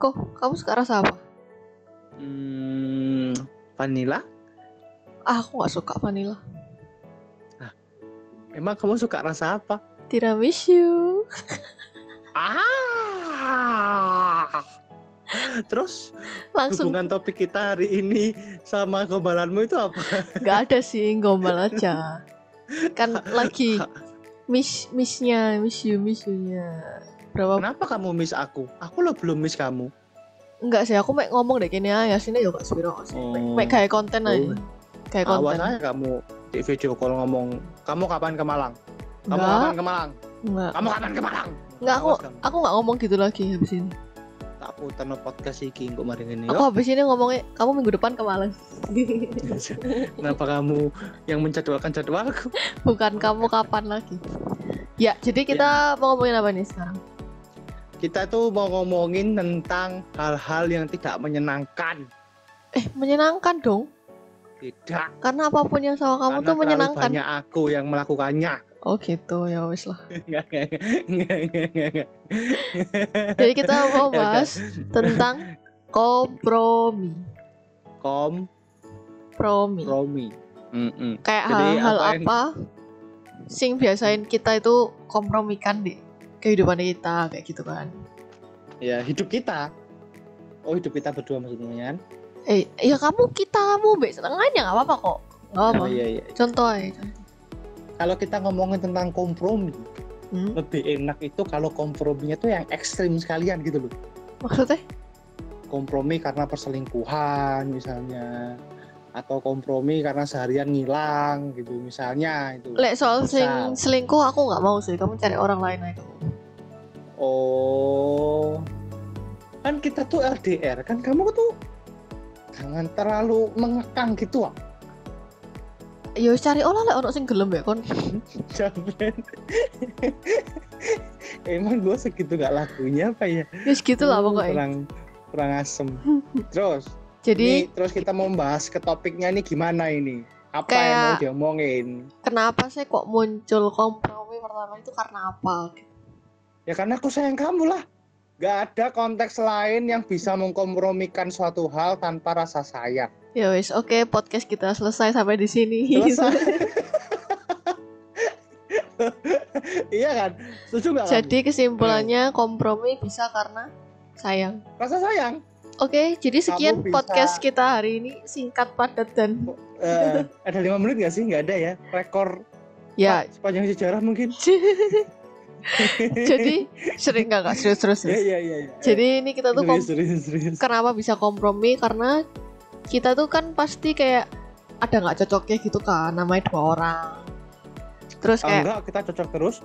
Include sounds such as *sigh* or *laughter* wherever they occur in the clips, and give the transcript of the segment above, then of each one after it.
Kok kamu suka rasa apa? Hmm, vanilla? Ah, aku nggak suka vanilla. Emang kamu suka rasa apa? Tiramisu. Ah. Terus Langsung hubungan topik kita hari ini sama gombalanmu itu apa? nggak ada sih gombal aja. Kan *laughs* lagi miss missnya, miss you, miss you-nya. Berapa? Kenapa kamu miss aku? Aku lo belum miss kamu. Enggak sih, aku mek ngomong deh kini ya sini sepiro sih. Mek Oh. mek kayak konten aja. Oh. Kayak Awas konten. aja kamu di video call ngomong, kamu kapan ke Malang? Kamu Enggak, kapan ke Malang? enggak. Kamu kapan ke Malang? Enggak, aku Awas kamu. aku nggak ngomong gitu lagi habis ini. tak putar no podcast iki kok mari ngene Aku habis ini ngomongnya kamu minggu depan ke Malang. *laughs* Kenapa kamu yang menjadwalkan jadwalku? *laughs* Bukan kamu kapan lagi. Ya, jadi kita mau ngomongin apa nih sekarang? Kita tuh mau ngomongin tentang hal-hal yang tidak menyenangkan. Eh, menyenangkan dong. Tidak. Karena apa pun yang sama kamu karena tuh menyenangkan. banyak aku yang melakukannya. Oh gitu, ya wis lah. *laughs* Jadi kita mau Ya bahas tentang kompromi. Kom, Promi. promi. Mm-mm. Kayak Jadi hal-hal apa yang- apa sing biasain kita itu kompromikan di kehidupan kita kayak gitu kan. Ya hidup kita. Oh hidup kita berdua maksudnya kan? Eh, ya kamu kita kamu be setengahnya nggak apa-apa kok. Nggak apa. Oh, iya iya. Contoh aja. Kalau kita ngomongin tentang kompromi, Hmm? lebih enak itu kalau komprominya tuh yang ekstrim sekalian gitu loh. Maksudnya? kompromi karena perselingkuhan misalnya atau kompromi karena seharian ngilang gitu misalnya itu Lek soal sing Misal. selingkuh aku nggak mau sih. Kamu cari orang lain aja. oh kan kita tuh LDR kan kamu tuh jangan terlalu mengekang gitu ah Ya wis cari orang lek ono sing gelem ya kon. *laughs* Jamin. emang gue segitu gak lagunya apa ya Wis gitu lah Oh, pokoknya. kurang kurang asem terus Jadi ini terus kita mau bahas ke topiknya ini gimana ini apa Kayak- yang mau diomongin kenapa sih kok muncul kompromi pertama itu karena apa? Ya karena aku sayang kamu lah. Gak ada konteks lain yang bisa mengkompromikan suatu hal tanpa rasa sayang. Ya wis, oke podcast kita selesai sampai di sini. Selesai. *laughs* *laughs* iya kan? Setuju gak Jadi kesimpulannya kompromi bisa karena sayang. Rasa sayang. Oke, jadi sekian bisa- podcast kita hari ini singkat padat dan Eh, ada lima menit gak sih? Gak ada ya. Rekor ya sepanjang sejarah mungkin. *laughs* *laughs* jadi sering nggak nggak serius terus Iya iya iya. iya. Jadi ini kita tuh serius, serius, serius. kenapa bisa kompromi karena kita tuh kan pasti kayak ada nggak cocoknya gitu kan namanya dua orang. Terus kayak enggak, kita cocok terus.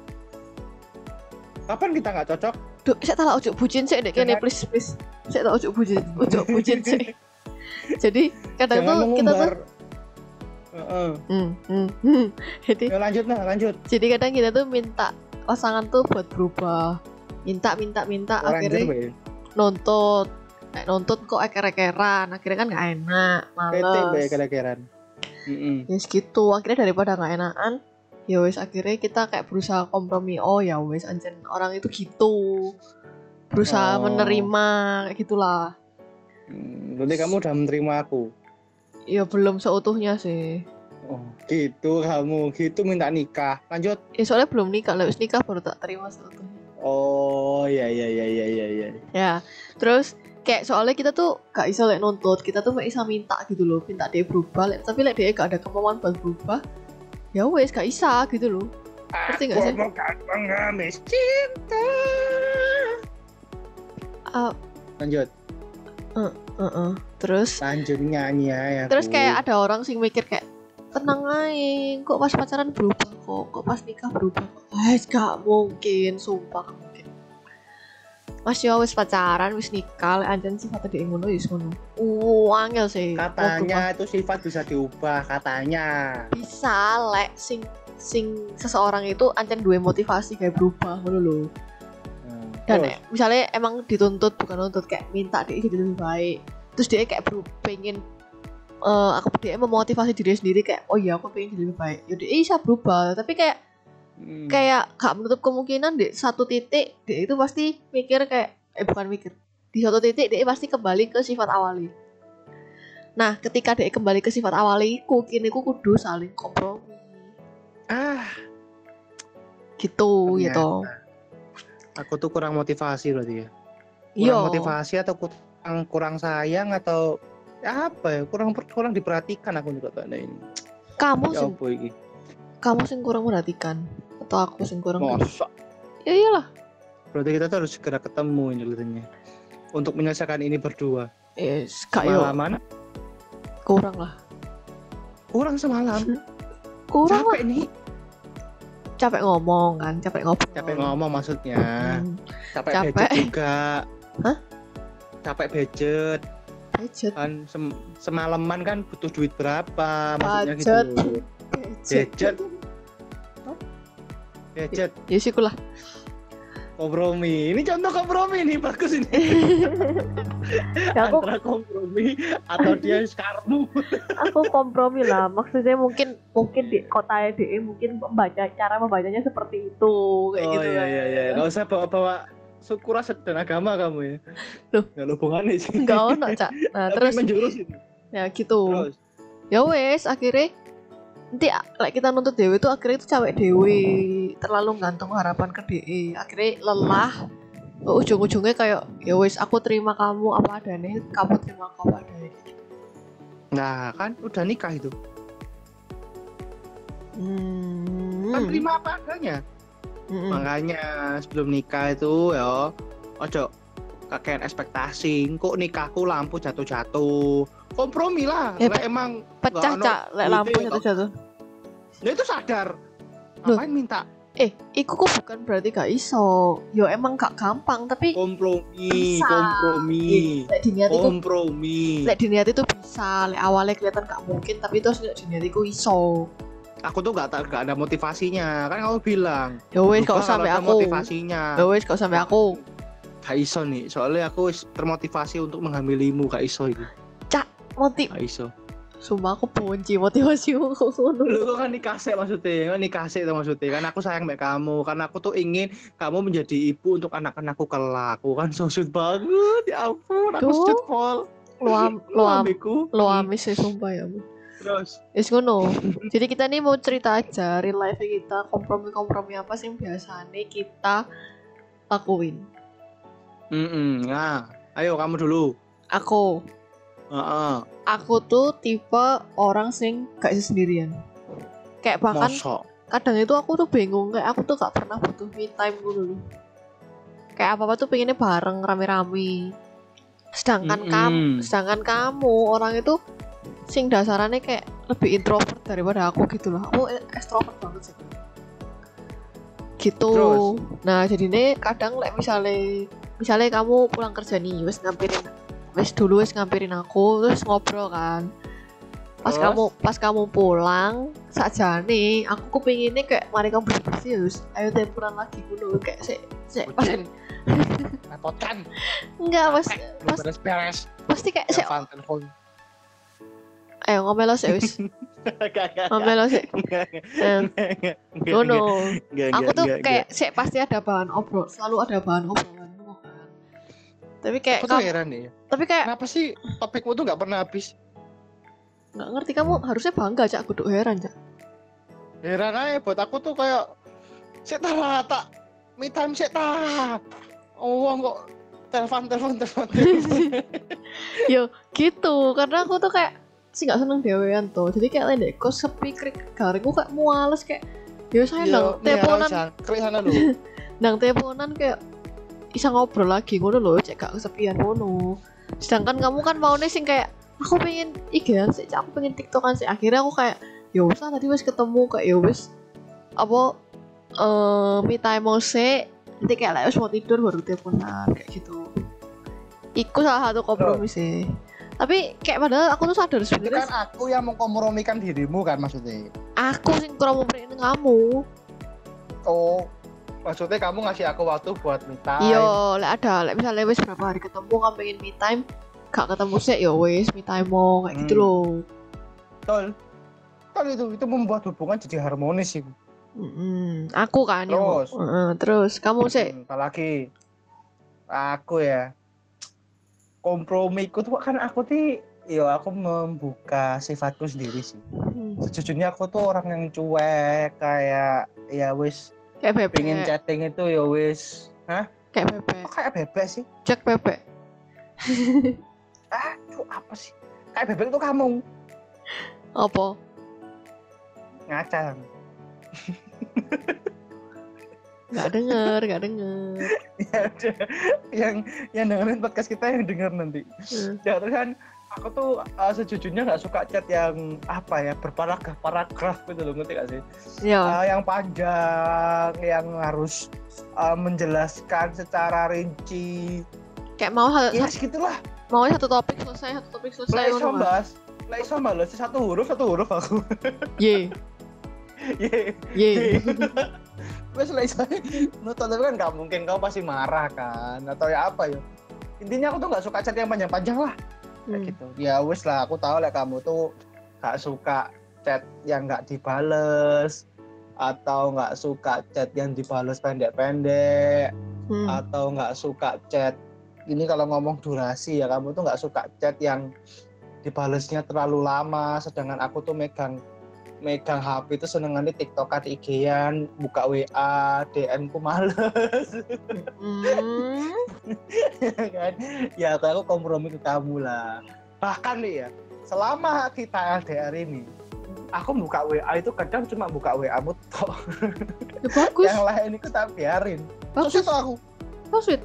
Kapan kita nggak cocok? Duh, saya tak ojo bucin sih dek kene please please. Saya tak ojo bucin, ojo bucin sih. *laughs* Jadi kadang Jangan tuh kita tuh mengumbar. Heeh. hmm, hmm, hmm. Jadi Ya, lanjut nah, lanjut. jadi kadang kita tuh minta pasangan tuh buat berubah. Minta minta minta akhirnya nuntut. Kayak nuntut kok eker-ekeran, akhirnya kan nggak enak, males. Kira-kiran. Mm-mm. Ya segitu, akhirnya daripada nggak enakan, ya wes akhirnya kita kayak berusaha kompromi. Oh ya wes anjen orang itu gitu. Berusaha Oh. menerima kayak gitulah. Hmm, Berarti kamu udah menerima aku. Ya belum seutuhnya sih. Oh, gitu kamu, gitu minta nikah. Lanjut. Ya soalnya belum nikah, lah nikah baru tak terima seutuhnya. Oh, ya ya ya ya ya ya. Ya, terus kayak soalnya kita tuh gak bisa lek nuntut, kita tuh gak bisa minta gitu loh, minta dia berubah, lek, tapi lek dia gak ada kemauan buat berubah, ya wes gak bisa gitu loh. Ngerti nggak sih? Aku pengemis cinta. Ah, Lanjut, Heeh. Terus lanjut nyanyi ya. terus kayak ada orang sing mikir kayak tenang aja, kok pas pacaran berubah kok, kok pas nikah berubah kok. Eh, gak mungkin, sumpah gak. Mas yo wis pacaran, wis nikah, lek anjen sifatnya dia ngono ya wis ngono. Uh, angel sih. berubah. katanya itu sifat bisa diubah katanya. bisa lek sing sing seseorang itu ancen duwe motivasi kayak berubah ngono lho. Hmm, Dan terus? eh, misalnya emang dituntut bukan nuntut kayak minta dia jadi lebih baik. Terus dia kayak beru- pengen eh aku dia memotivasi diri sendiri kayak oh iya aku pengen jadi lebih baik. Ya dia bisa berubah, tapi kayak Hmm. kayak gak menutup kemungkinan di satu titik dia itu pasti mikir kayak eh bukan mikir. di suatu titik dia pasti kembali ke sifat awali. Nah ketika dia kembali ke sifat awali ku kini ku kudu saling kompromi. Ah. Gitu Ternyata. gitu. Aku tuh kurang motivasi berarti ya? Kurang iya motivasi atau kurang kurang sayang atau apa ya? Kurang kurang diperhatikan aku juga tanda ini kamu ya ini kamu sing kurang merhatikan atau aku sing kurang masa? ya iyalah. Berarti kita tuh harus segera ketemu ini ceritanya untuk menyelesaikan ini berdua. Yes kak yo semalaman kurang lah. Kurang semalam? Kurang lah. capek nih. Capek ngomong kan capek ngobrol capek ngomong maksudnya. Hmm, capek, Capek. juga. Hah? capek budget budget kan sem- semalaman kan butuh duit berapa? Maksudnya Budget. gitu budget budget ya sih lah kompromi. Ini contoh kompromi nih bagus ini. *laughs* Ya aku antara kompromi atau dia sekarmu aku kompromi lah. Maksudnya mungkin mungkin di kota DE mungkin membaca cara membacanya seperti itu kayak oh gitu iya kan. iya iya. Nggak usah bawa bawa suku ras dan agama kamu ya. Loh. nggak ada hubungannya sih. Enggak ono cak. Nah terus. menjurus itu. Ya gitu. Terus. Ya wes akhirnya nanti like kita nuntut dewi itu akhirnya itu cewek dewi. Terlalu gantung harapan ke DE akhirnya lelah. Ujung-ujungnya kayak ya wes aku terima kamu apa adanya kamu terima aku apa adanya. Nah kan udah nikah itu. Hmm. kan terima apa adanya. Mm-mm. makanya sebelum nikah itu ya ojo kakean ekspektasi kok nikahku lampu jatuh-jatuh. Kompromi lah Ya, Lah emang pecah cak lek lampu duitnya jatuh jatuh ya itu sadar. Loh. ngapain minta? Eh iku kok bukan berarti gak iso. Yo emang gak gampang tapi kompromi Bisa. kompromi. Lek diniat itu kompromi. lek diniat itu bisa. Lek awalnya kelihatan gak mungkin tapi terus lek diniat itu iso. Aku tuh gak, gak ada motivasinya. Kan kamu bilang ya wes kalau sampai aku. motivasinya. Ya wes usah sampai aku gak iso nih soalnya aku termotivasi untuk menghamilimu gak iso itu motiv gak iso. Sumpah aku benci motivasimu *laughs* ngono. Lu kan dikasih maksudnya? Kan dikasih tuh maksudnya? Kan aku sayang sama kamu karena aku tuh ingin kamu menjadi ibu untuk anak-anakku kelak. Aku kan so sweet banget ya ampun aku sweet pol lo am lo am amis ya sumpah ya terus? Wis ngono. *laughs* Jadi kita nih mau cerita aja real life kita kompromi-kompromi apa sih yang biasanya kita lakuin. Mm nah ayo kamu dulu Aku, Heeh. aku tuh tipe orang sing gak bisa sendirian. Kayak bahkan mosok kadang itu aku tuh bingung kayak aku tuh gak pernah butuh me time dulu. Kayak apa-apa tuh pengennya bareng rame-rame. Sedangkan kamu, sedangkan kamu orang itu sing dasarannya kayak lebih introvert daripada aku gitu loh. Aku extrovert banget sih. Gitu. Terus? Nah, jadi ini kadang like misalnya misalnya kamu pulang kerja nih, wes ngampirin wes dulu wes ngampirin aku terus ngobrol kan. Pas Terus? kamu pas kamu pulang saja nih, aku kepinginnya kayak mari kamu bersih ayo tempuran lagi dulu kayak sih sih pas repotkan enggak pas pas beres-beres pasti kayak telepon. Ayo ngomel lo sih wes ngomel lo sih ngono. aku tuh kayak sih pasti ada bahan obrol selalu ada bahan kan tapi kayak aku tuh kamu heran ya tapi kayak kenapa sih topikmu tuh nggak pernah habis? Nggak ngerti kamu harusnya bangga cak. Kudu heran cak. Heran aja buat aku tuh kayak saya tak tak me time saya tak oh kok telepon telepon telepon *laughs* yo gitu. Karena aku tuh kayak sih nggak seneng dewean tuh. Jadi kayak lain deh kok sepi krik garing aku kayak muales kayak yo saya nang teleponan. Klik sana *laughs* nang teleponan kayak bisa ngobrol lagi ngono loh cek gak kesepian ngono. Sedangkan kamu kan mau nih sing kayak aku pengen IG-an sih aku pengen tiktokan sih. Akhirnya aku kayak ya wis lah tadi wis ketemu kayak ya wis apa eh me time mau sih nanti kayak lah wis mau tidur baru teleponan kayak gitu. Iku salah satu kompromi sih. Tapi kayak padahal aku tuh sadar sebenarnya kan aku yang mengkompromikan dirimu kan maksudnya? Aku sing kurang memperhatiin kamu. Oh maksudnya kamu ngasih aku waktu buat me time Iya, lek ada, lek misalnya wis berapa hari ketemu kamu pengen me time, gak ketemu sih ya wis me time mau kayak gitu Hmm. loh. betul betul itu itu membuat hubungan jadi harmonis sih Mm-mm. Aku kan Terus? Heeh, terus kamu sih Hmm, apalagi aku ya kompromiku tuh kan aku tuh yo aku membuka sifatku sendiri sih Hmm. sejujurnya aku tuh orang yang cuek kayak ya wis Kayak pengen bebek. chatting itu ya wis hah Kayak bebek. kok kayak bebek sih Cek bebek. ah tuh apa sih kayak bebek tuh kamu Apa? ngaca Gak denger, gak denger. *laughs* ya udah yang yang dengerin podcast kita yang denger nanti Hmm. ya terus kan aku tuh uh, sejujurnya nggak suka chat yang apa ya berparagraf paragraf gitu loh ngerti gak sih? Ya. Uh, yang panjang yang harus uh, menjelaskan secara rinci. Kayak mau hal, ya segitulah. mau satu topik selesai, satu topik selesai. lah iso kan? bahas lah iso balas satu huruf satu huruf aku. Ye, *laughs* ye. Ye. *laughs* wes lah iso. Nonton tapi kan nggak mungkin kau pasti marah kan? Atau ya apa ya? Intinya aku tuh nggak suka chat yang panjang-panjang lah kayak Hmm. gitu ya wes lah aku tahu lah kamu tuh gak suka chat yang nggak dibales atau nggak suka chat yang dibales pendek-pendek Hmm. atau nggak suka chat ini kalau ngomong durasi ya kamu tuh nggak suka chat yang dibalesnya terlalu lama sedangkan aku tuh megang megang HP itu senengannya TikTokan IG-an buka WA DM ku males. Hmm. *laughs* kan? Ya aku, kompromi ke kamu lah. Bahkan nih ya selama kita LDR ini aku buka WA itu kadang cuma buka WA mu tok. Ya, bagus, yang lain itu tak biarin. Bagus. terus itu aku? So sweet.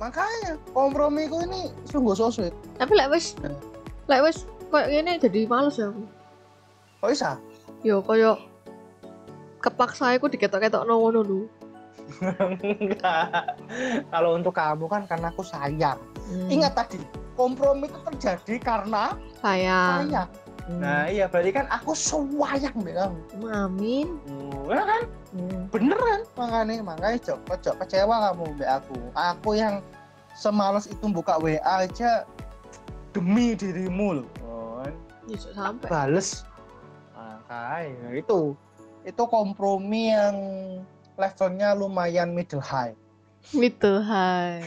makanya kompromiku ini sungguh so sweet Tapi lek wis lek wis koyo ngene jadi males ya aku. Kok bisa Yo koyo kepaksa aku diketok-ketok ngono lho. Enggak. kalau untuk kamu kan karena aku sayang Hmm. ingat tadi kompromi itu terjadi karena sayang. sayang Hmm. nah iya berarti kan aku sayang deh kamu Amin. Hmm, ya kan Hmm. beneran makanya makanya cok cok kecewa kamu be aku aku yang semalas itu buka WA aja demi dirimu loh kan Bisa sampai. bales makanya itu itu kompromi yang levelnya lumayan middle high Gitu, hai.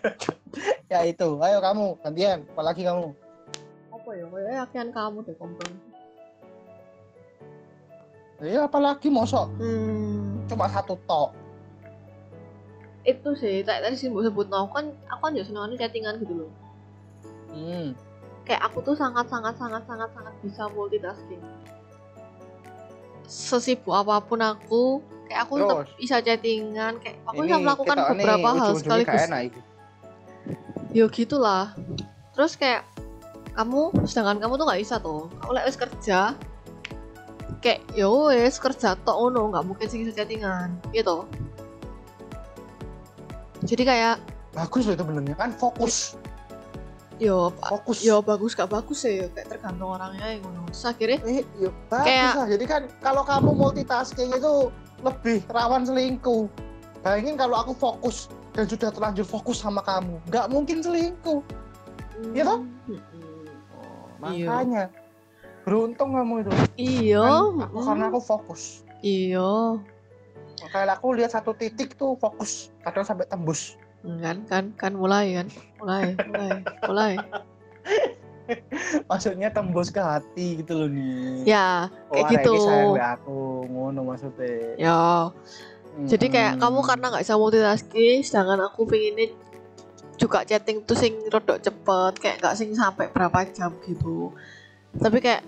*laughs* ya itu ayo kamu gantian apalagi kamu Apa ya? Kayak yakin kamu deh kompromi. ya apalagi mosok Hmm. cuma satu tok Itu sih, kayak tadi sih sebut no, kan aku kan ya senengannya chattingan gitu loh. hmm. Kayak aku tuh sangat sangat sangat sangat sangat bisa multitasking. Sesibuk apa pun aku, kayak aku tetap bisa chattingan, kayak aku Ini bisa melakukan nih beberapa hal ujung-ujungnya sekaligus. ya gitulah. Terus kayak kamu sedangkan kamu tuh nggak bisa tuh kamu wis kerja kayak ya wis kerja tok ono nggak mungkin sih bisa chattingan. Gitu jadi kayak bagus loh itu benernya. Kan fokus yo fokus yo bagus gak bagus ya kayak tergantung orangnya yang ngono terus akhirnya Eh, yuk, bagus Kayak- lah. Jadi kan kalau kamu multitasking itu lebih rawan selingkuh. Bayangin kalau aku fokus dan sudah terlanjur fokus sama kamu, nggak mungkin selingkuh. Iya toh? Mm-mm. Oh, Iya. makanya beruntung kamu itu. iya Kan aku, mm-mm. karena aku fokus. iya Makanya aku lihat satu titik tuh fokus, kadang sampai tembus. Kan kan kan mulai kan mulai mulai mulai *laughs* Maksudnya tembus ke hati gitu loh nih. ya Oh, kayak arek gitu. aku, ngono maksudnya. ya Jadi kayak kamu karena nggak bisa multitasking, sedangkan aku pengennya juga chatting tuh sing rodok cepet, kayak nggak sing sampai berapa jam gitu. Tapi kayak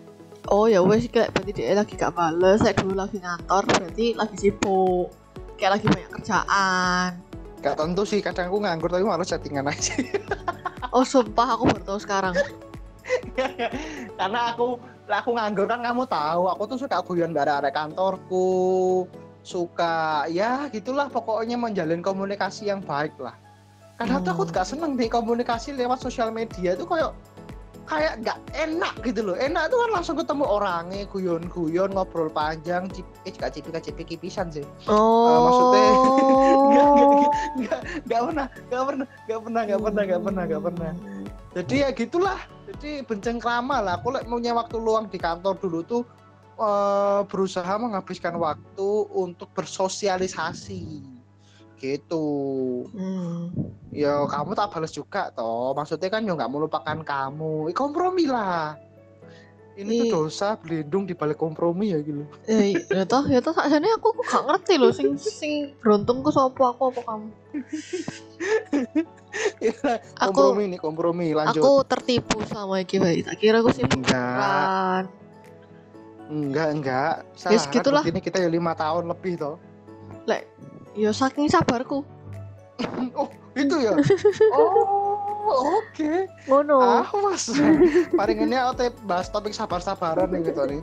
oh ya wes kayak berarti dia lagi gak bales, saya dulu lagi ngantor, berarti lagi sibuk, kayak lagi banyak kerjaan. Gak tentu sih, kadang aku nganggur tapi malah chattingan aja. *laughs* Oh sumpah aku baru tahu sekarang. *laughs* karena aku aku nganggur kan kamu tahu aku tuh suka guyon bareng arek kantorku suka ya gitulah pokoknya menjalin komunikasi yang baik lah karena tuh aku Hmm. gak seneng deh komunikasi lewat sosial media tuh kayak kayak nggak enak gitu loh. Enak tuh kan langsung ketemu orangnya guyon-guyon ngobrol panjang cip eh gak cipika cipiki pisan sih. Oh. maksudnya- *laughs* nggak nggak pernah nggak pernah nggak pernah nggak pernah nggak pernah nggak pernah. Jadi ya gitulah. Jadi bencengkrama lah. Aku punya waktu luang di kantor dulu tuh eh, berusaha menghabiskan waktu untuk bersosialisasi. Gitu. Hmm. Ya kamu tak balas juga toh. Maksudnya kan ya nggak melupakan kamu. Ih, kompromi lah. Ini tuh dosa berlindung di balik kompromi ya gitu. Ya, ya toh, ya toh. Sakjane aku aku gak ngerti loh sing sing beruntung ku sapa aku apa kamu. *laughs* Aku- kompromi nih kompromi. Lanjut. Aku tertipu sama iki bayi. Tak kira aku sibuk enggak. enggak enggak. Ya, salah segitulah. ini kita ya lima tahun lebih toh. Lek ya saking sabarku. Oh itu ya oh oke Ngono. awas paling ini teh bahas topik sabar-sabaran nih gitu nih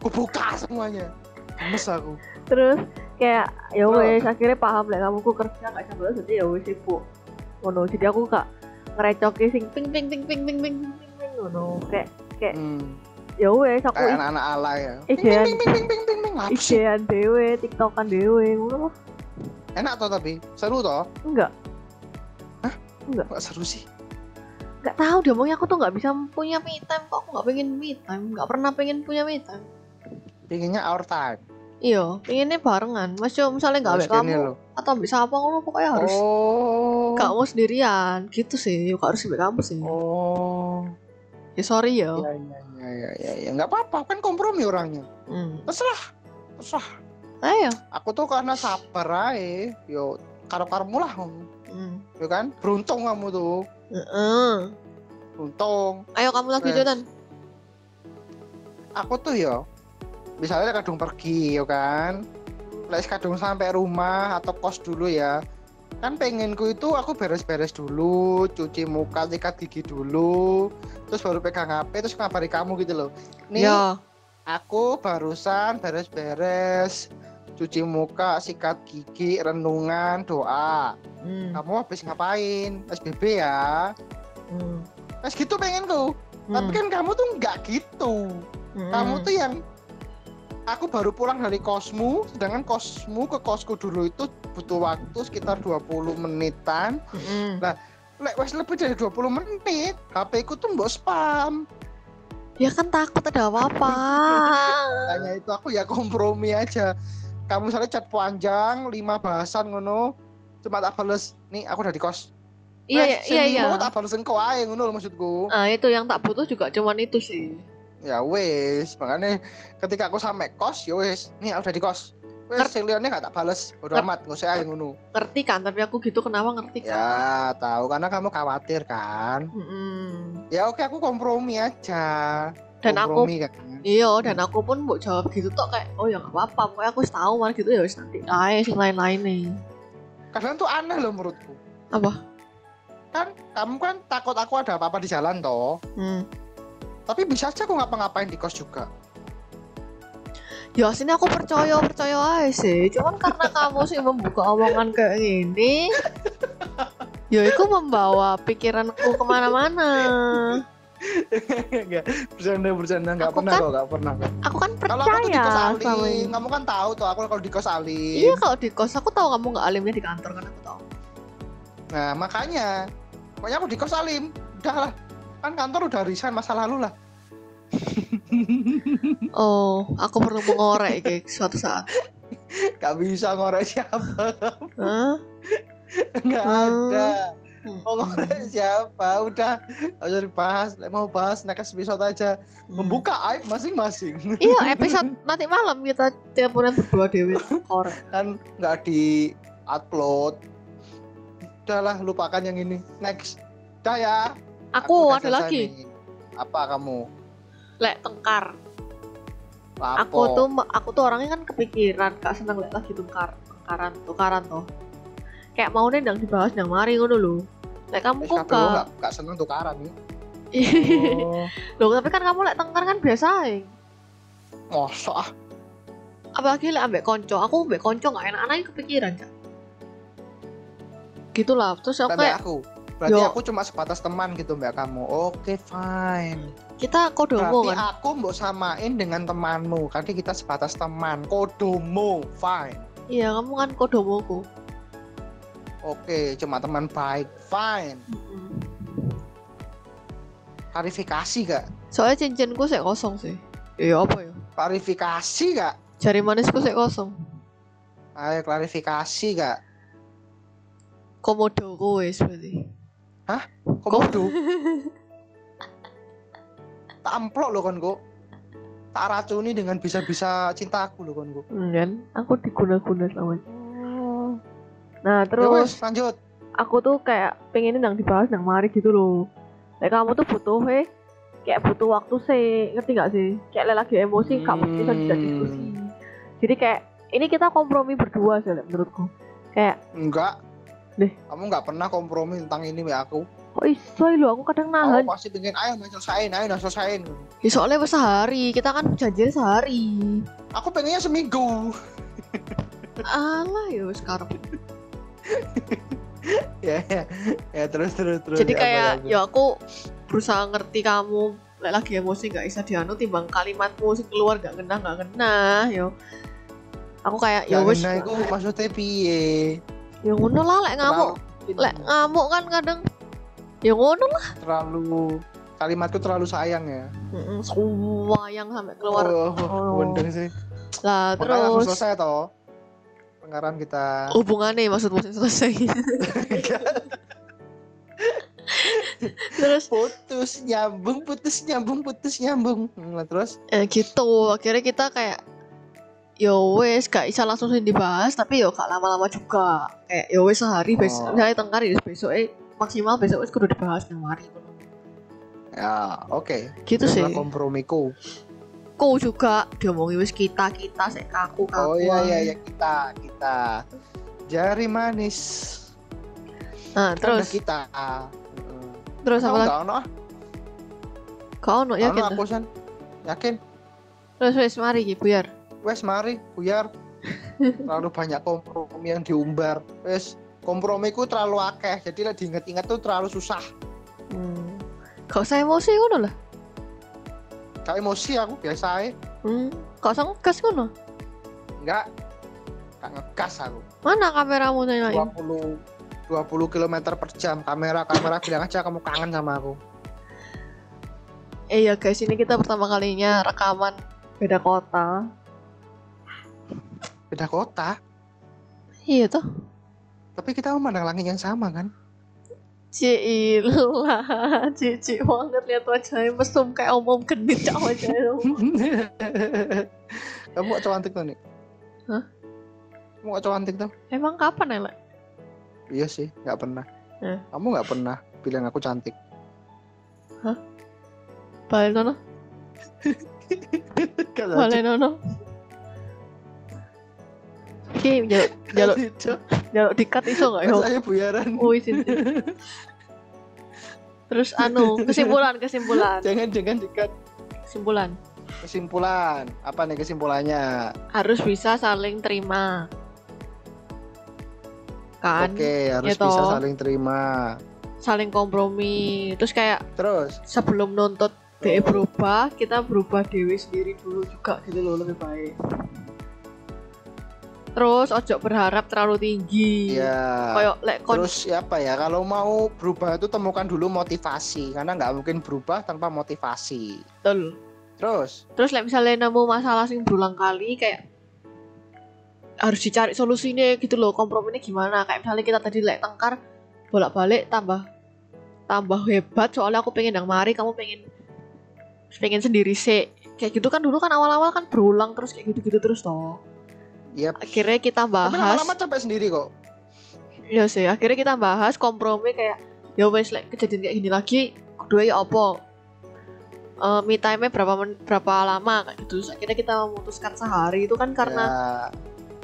aku buka semuanya Gemes aku Terus kayak ya Oh. wes akhirnya paham lek kamu ku kerja gak sabar jadi ya wes sibuk. Ngono. Jadi aku gak ngerecoki sing ping ping ping ping ping ping ping ping, ping ngono. Kayak hmm. ya wes aku kayak anak-anak alay ya ping ping ping ping ping ping ping dewe, TikTokan dewe, ngono. Enak toh tapi? Seru toh? Enggak. Kok seru sih? Nggak tahu dia maunya aku tuh nggak bisa punya me time kok. Aku nggak pengen me time nggak pernah pengen punya me time. Pinginnya our time. Iya pengennya barengan. Mas yo misalnya nggak kamu atau bisa apa ngono pokoknya harus oh. nggak mau sendirian. Gitu sih yuk harus ambek kamu sih. Oh. Ya sorry ya ya ya ya ya ya, ya. nggak apa-apa kan kompromi orangnya. Hmm. terserah. Terserah ayo. Aku tuh karena sabar aja yo karo karomu lah hmm. ya kan beruntung kamu tuh. Heeh. beruntung. Ayo kamu lagi. Jodan aku tuh yo misalnya kadung pergi yo kan. Lek kadung sampai rumah atau kos dulu ya. Kan pengenku itu aku beres-beres dulu cuci muka sikat gigi dulu terus baru pegang HP terus ngabari kamu gitu loh. Nih ya aku barusan beres-beres cuci muka sikat gigi renungan doa hmm. kamu habis ngapain SBB ya Hmm. Mas gitu pengenku tapi Hmm. kan kamu tuh nggak gitu Hmm. kamu tuh yang aku baru pulang dari kosmu sedangkan kosmu ke kosku dulu itu butuh waktu sekitar 20 menitan Hmm. lek wes lebih dari 20 menit HP ku tuh mbok spam ya kan takut ada apa-apa hanya itu aku ya kompromi aja kamu misalnya chat panjang lima bahasan ngono cuma tak bales nih aku udah di kos. Iya Wes, iya iya iya. lima tak bales engkau aja ngono maksudku. Ah itu yang tak butuh juga cuman itu sih. Ya wes makanya ketika aku sampai kos ya wes nih aku udah di kos. Wes sing liyane gak tak bales bodo Ngerti. amat nggak usah ngono. Ngerti kan tapi aku gitu kenapa ngerti kan? ya tahu karena kamu khawatir kan. Mm-mm. ya oke aku kompromi aja dan aku kan iya dan aku pun mau jawab gitu tok kayak oh ya nggak apa-apa pokoknya aku tahu malah gitu ya wis nanti ae sing lain-lain nih kadang tuh aneh loh menurutku. Apa? Kan kamu kan takut aku ada apa-apa di jalan toh. Hmm. tapi bisa aja aku ngapa-ngapain di kos juga. Ya sini aku percaya percaya aja sih. Cuman karena kamu sih membuka omongan kayak gini *laughs* ya itu membawa pikiranku ke mana-mana Enggak, bercanda bercanda. Nggak Aku pernah kan kok nggak pernah kok. aku kan kalau aku tuh di kos percaya sama alim kamu kan tahu tuh aku kalau di kos alim. Iya kalau di kos aku tahu kamu nggak alimnya di kantor kan aku tahu. Nah makanya. Pokoknya aku di kos alim. Udah lah. Kan kantor udah resign masa lalu lah. *laughs* Oh aku perlu mengorek kayak suatu saat. Gak bisa ngorek siapa. Hah? *laughs* nggak Hmm. ada. Hmm. Mau ngorek siapa udah usah dibahas mau bahas next episode aja Hmm. membuka aib masing-masing Iya episode nanti malam kita teleponan berdua dewi korek. *laughs* kan nggak di upload udahlah lupakan yang ini next udah ya Aku udah ada lagi. nih. apa kamu Lek tengkar. Lapo. Aku tuh aku tuh orangnya kan kepikiran gak seneng lek lagi tengkar tengkaran tukaran tuh. Kayak mau nendang dibahas nang mari ngono lho. Lek kamu kok gak. nggak seneng tukaran nih *laughs* oh, Loh tapi kan kamu lek tengkar kan biasa ae. mosok ah Apalagi lek ambek konco. Aku ambek konco gak enak anaknya kepikiran kan. Gitu lah. Terus aku kayak aku berarti Yo. aku cuma sebatas teman gitu mbak kamu oke fine kita kodomo berarti kan. aku mau samain dengan temanmu karena kita sebatas teman kodomo fine Iya kamu kan kodomoku. Oke cuma teman baik fine. Klarifikasi gak? Soalnya cincinku sih kosong sih. Iya apa ya? klarifikasi gak? Jari manisku sih kosong. ayo klarifikasi gak? Komodo wis berarti. Komodo? Tak amplok loh kan kok tak racuni dengan bisa-bisa cintaku loh kan kok kan aku diguna-guna sama nah ya terus wes lanjut. aku tuh kayak pengennya nang dibahas nang mari gitu loh. Kayak kamu tuh butuh eh kayak butuh waktu sih ngerti gak sih? Kayak lagi emosi gak mesti bisa Hmm. diskusi. Jadi kayak ini kita kompromi berdua sih menurutku. Kayak enggak. Deh. kamu nggak pernah kompromi tentang ini ya aku. Kok iso lo aku kadang nahan. kamu pasti pengen ayo main selesain ayo nah selesain ya, soalnya wes sehari kita kan janjian sehari. Aku pengennya seminggu. Alah ya sekarang ya ya. Ya terus terus terus. Jadi ya, kayak ya aku berusaha ngerti kamu. Lek lagi emosi gak bisa dianu timbang kalimatmu sing keluar gak kena gak kena yo. Aku kayak ya ya wes wes aku maksudnya piye? Ya ngono lah lek ngamuk. Lek ngamuk kan kadang ya ngono lah. Terlalu kalimatku terlalu sayang ya. Mm-mm, sayang sampai keluar. Oh, Oh. wendeng sih. Lah terus. selesai toh pengaran kita. Hubungannya maksudmu sing selesai terus? Putus nyambung putus nyambung putus nyambung. Lah terus? Eh, gitu. Akhirnya kita kayak yo wes gak bisa langsung sing dibahas tapi yo gak lama-lama juga. Kayak yo wes sehari besok Oh. misalnya tengkar ya besok eh maksimal besok wes kudu dibahas nang mari ya oke. Gitu sih. Itulah kompromiku kau juga diomongi wes kita kita sek kaku kaku oh iya iya iya kita kita. Jari manis. Nah terus? kita. Terus apa lagi? ono ah? kau no Ono yakin aku san? Yakin? Terus wes mari Ki, buyar. Wes mari buyar. Terlalu banyak kompromi yang diumbar. Wes kompromiku terlalu akeh. Jadi lah diinget-inget tuh terlalu susah. Hmm. gak usah emosi ngono lah kayak emosi aku biasa aja hmm. gak usah ngegas ngono? Enggak. Gak ngegas aku. Mana kameramu nyalain 20 20 km per jam. Kamera kamera bilang aja kamu kangen sama aku. Eh ya guys, ini kita pertama kalinya rekaman beda kota. beda kota? Iya tuh. tapi kita memandang langit yang sama kan Cilah, cici banget lihat wajahnya mesum kayak om-om genit cak wajahnya. kamu gak cantik tuh nih Hah? kamu gak cantik tuh Emang kapan ya, iya sih nggak pernah Eh. kamu nggak pernah bilang aku cantik Balik nono, balik nono. Ki, jaluk, jaluk, jaluk dikat iso gak yo? saya buyaran Oh, isin. isin. Terus anu, kesimpulan, kesimpulan, jangan jangan dekat kesimpulan. kesimpulan apa nih kesimpulannya Harus bisa saling terima. Kan? oke harus gitu. bisa saling terima saling kompromi terus kayak terus sebelum nuntut DE berubah kita berubah dewi sendiri dulu juga gitu loh lebih baik terus ojo berharap terlalu tinggi. Ya kayak lek kon terus ya apa ya kalau mau berubah itu temukan dulu motivasi. Karena nggak mungkin berubah tanpa motivasi. Betul. terus? Terus lek misalnya nemu masalah sing berulang kali kayak harus dicari solusinya gitu loh komprominya gimana. Kayak misalnya kita tadi lek tengkar bolak-balik tambah tambah hebat. Soalnya aku pengen yang mari kamu pengen pengen sendiri sih. Kayak gitu kan dulu kan awal-awal kan berulang terus kayak gitu-gitu terus toh ya akhirnya kita tapi bahas. lama-lama capek sendiri kok. Ya sih akhirnya kita bahas kompromi kayak ya wes like, kejadian kayak gini lagi kedua ya apa? Eh me time berapa men- berapa lama? Kayak gitu Terus akhirnya kita memutuskan sehari itu kan karena ya,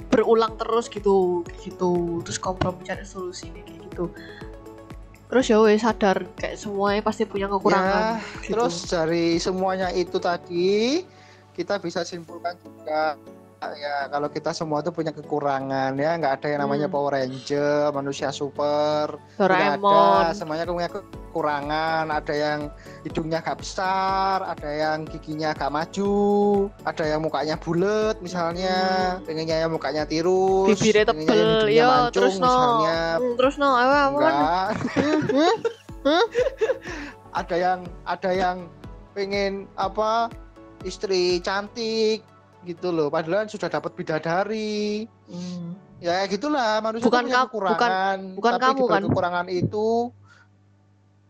berulang terus gitu gitu. Terus kompromi cari solusi kayak gitu. Terus ya wes sadar kayak semuanya pasti punya kekurangan gitu. terus dari semuanya itu tadi kita bisa simpulkan juga ya kalau kita semua tuh punya kekurangan ya. Nggak ada yang namanya Hmm. Power Ranger manusia super Doraemon. ada. Semuanya punya kekurangan. Ada yang hidungnya gak besar ada yang giginya gak maju ada yang mukanya bulat misalnya. Hmm. pengennya yang mukanya tirus bibirnya tebel. yo mancung, terus no. misalnya. Hmm, terus no. Ayo Hmm, hmm. *laughs* ada yang ada yang pengen apa istri cantik gitu loh. Padahal sudah dapat bidadari. Hmm. ya gitulah. Manusia Bukan punya kekurangan. bukan tapi kamu, kan? kekurangan itu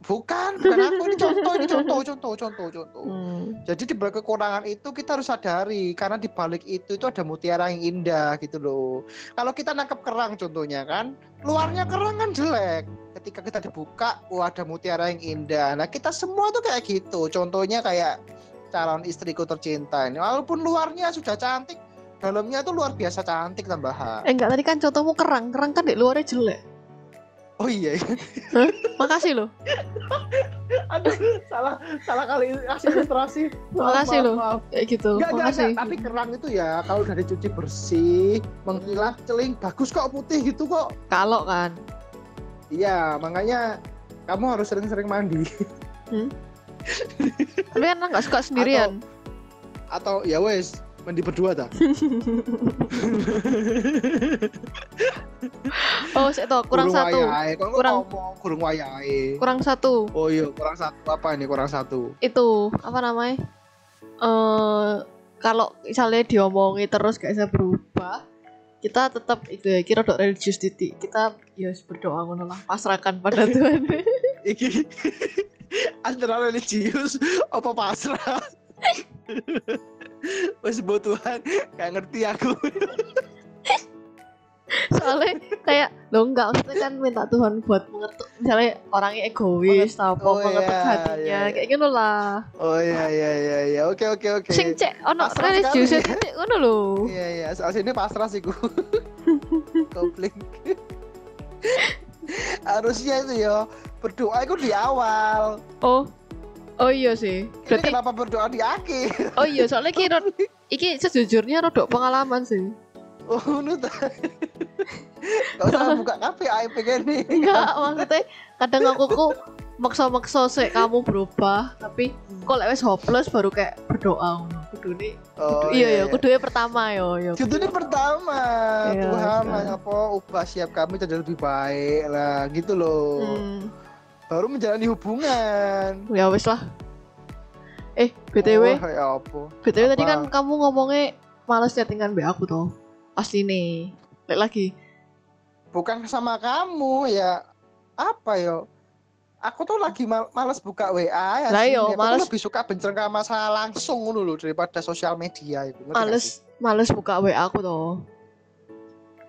bukan bukan aku. Ini contoh ini contoh *laughs* contoh contoh contoh. Hmm. jadi di balik kekurangan itu kita harus sadari karena di balik itu itu ada mutiara yang indah gitu loh. Kalau kita nangkep kerang contohnya kan luarnya kerang kan jelek. Ketika kita dibuka wah ada mutiara yang indah. Nah kita semua tuh kayak gitu. Contohnya kayak calon istriku tercinta ini walaupun luarnya sudah cantik dalamnya tuh luar biasa cantik tambahan Eh enggak tadi kan contohmu kerang, kerang kan di luarnya jelek. oh iya Makasih loh. *laughs* aduh salah salah kali kasih ilustrasi Makasih loh. Kayak gitu. Enggak, Makasih. enggak. Tapi kerang itu ya kalau udah dicuci bersih, mengkilat, celing, bagus kok putih gitu kok. Kalau kan. Iya, makanya kamu harus sering-sering mandi. Tapi kan nggak suka sendirian. Atau ya wes, mandi berdua dah. *laughs* Oh, saya tahu kurang Gurung satu. Kok Kurang- ngomong kurang wayahe. Kurang satu. Oh iya, kurang satu apa ini kurang satu? Itu apa namanya? Eh kalau misalnya diomongi terus gak bisa berubah, kita tetap itu ya kira dok religius titik. Kita ya berdoa ngono lah, pasrahkan pada *laughs* Tuhan. Iki antara religius apa pasrah? Wes buat Tuhan, gak ngerti aku. Soalnya kayak lo enggak maksudnya kan minta Tuhan buat mengetuk misalnya orangnya egois atau apa Oh, mengetuk iya, hatinya iya, kayak gitu lah. Oh iya iya iya iya. Oke oke oke. Sing cek ono religius sekali. titik ngono lho. Iya iya, soal sini pasrah sih gua. *laughs* Kopling. Harusnya itu ya berdoa itu di awal. Oh. Oh iya sih. Ini Berarti kenapa berdoa di akhir? oh iya soalnya kira iki sejujurnya rodok pengalaman sih. Oh, nu ta. Usah buka kafe aib gini. Enggak, maksudnya kadang aku ku maksa-maksa sih kamu berubah, tapi kok lek wis hopeless baru kayak berdoa ngono. Kudune Oh, iya ya, kudune pertama yo yo. Ini pertama Iya, Tuhan iya. apa ubah siap kami jadi lebih baik lah gitu loh. Hmm, Baru menjalani hubungan. ya wis lah. Eh, BTW, Oh, ya apa? BTW tadi Apa? kan kamu ngomongnya males chattingan mbak aku tuh. Pasti nih. Lek lagi. bukan sama kamu ya apa yo aku tuh lagi mal males buka WA ya Lah yo, males- lebih suka bencengka masalah langsung loh daripada sosial media itu? Males males buka WA aku tuh.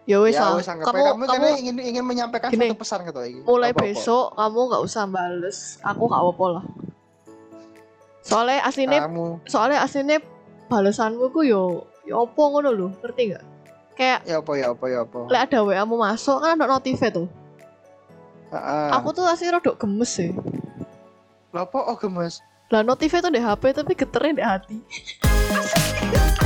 Ya ya wes anggap Kamu kamu, kamu ingin ingin menyampaikan Gini, satu pesan gitu iki mulai Apa-apa. besok kamu nggak usah bales. Aku nggak apa-apa lah. Soalnya aslinya kamu soalnya aslinya balesanmu ku yo yo opo ngono lho, ngerti nggak? Kayak ya apa ya apa ya apa lek ada WA mu masuk kan ada notif tuh. Heeh. Aku tuh aslinya rodok gemes sih. Lah apa oh gemes Lah notif tuh di HP tapi geternya di hati. *laughs*